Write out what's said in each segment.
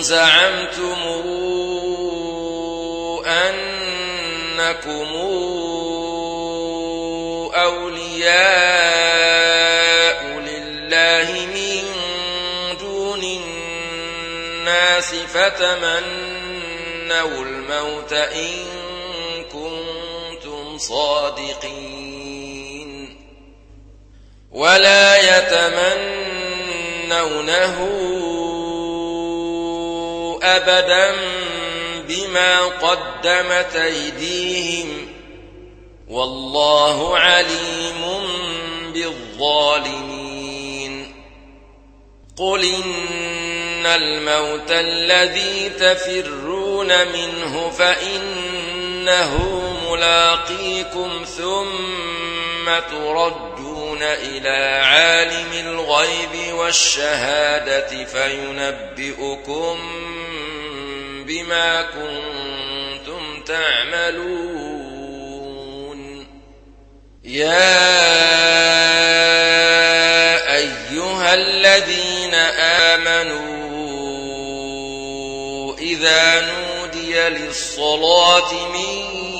زعمتم أنكم أولياء لله من دون الناس فتمنوا الموت إن كنتم صادقين ولا يتمنونه أبدا بما قدمت أيديهم والله عليم بالظالمين. قل إن الموت الذي تفرون منه فإنه ملاقيكم ثم تردون إلى عالم الغيب والشهادة فينبئكم بما كنتم تعملون. يا أيها الذين آمنوا إذا نودي للصلاة من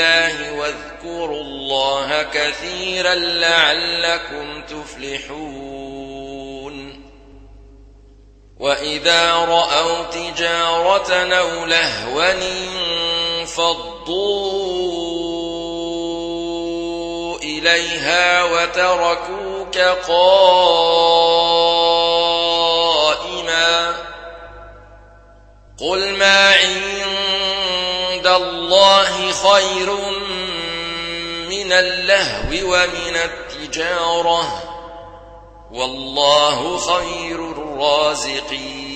واذكروا الله كثيرا لعلكم تفلحون. وإذا رأوا تجارة أو لهوا انفضوا إليها وتركوك قائما. قل ما عند الله خير من اللهو ومن التجارة. والله خير الرازقين.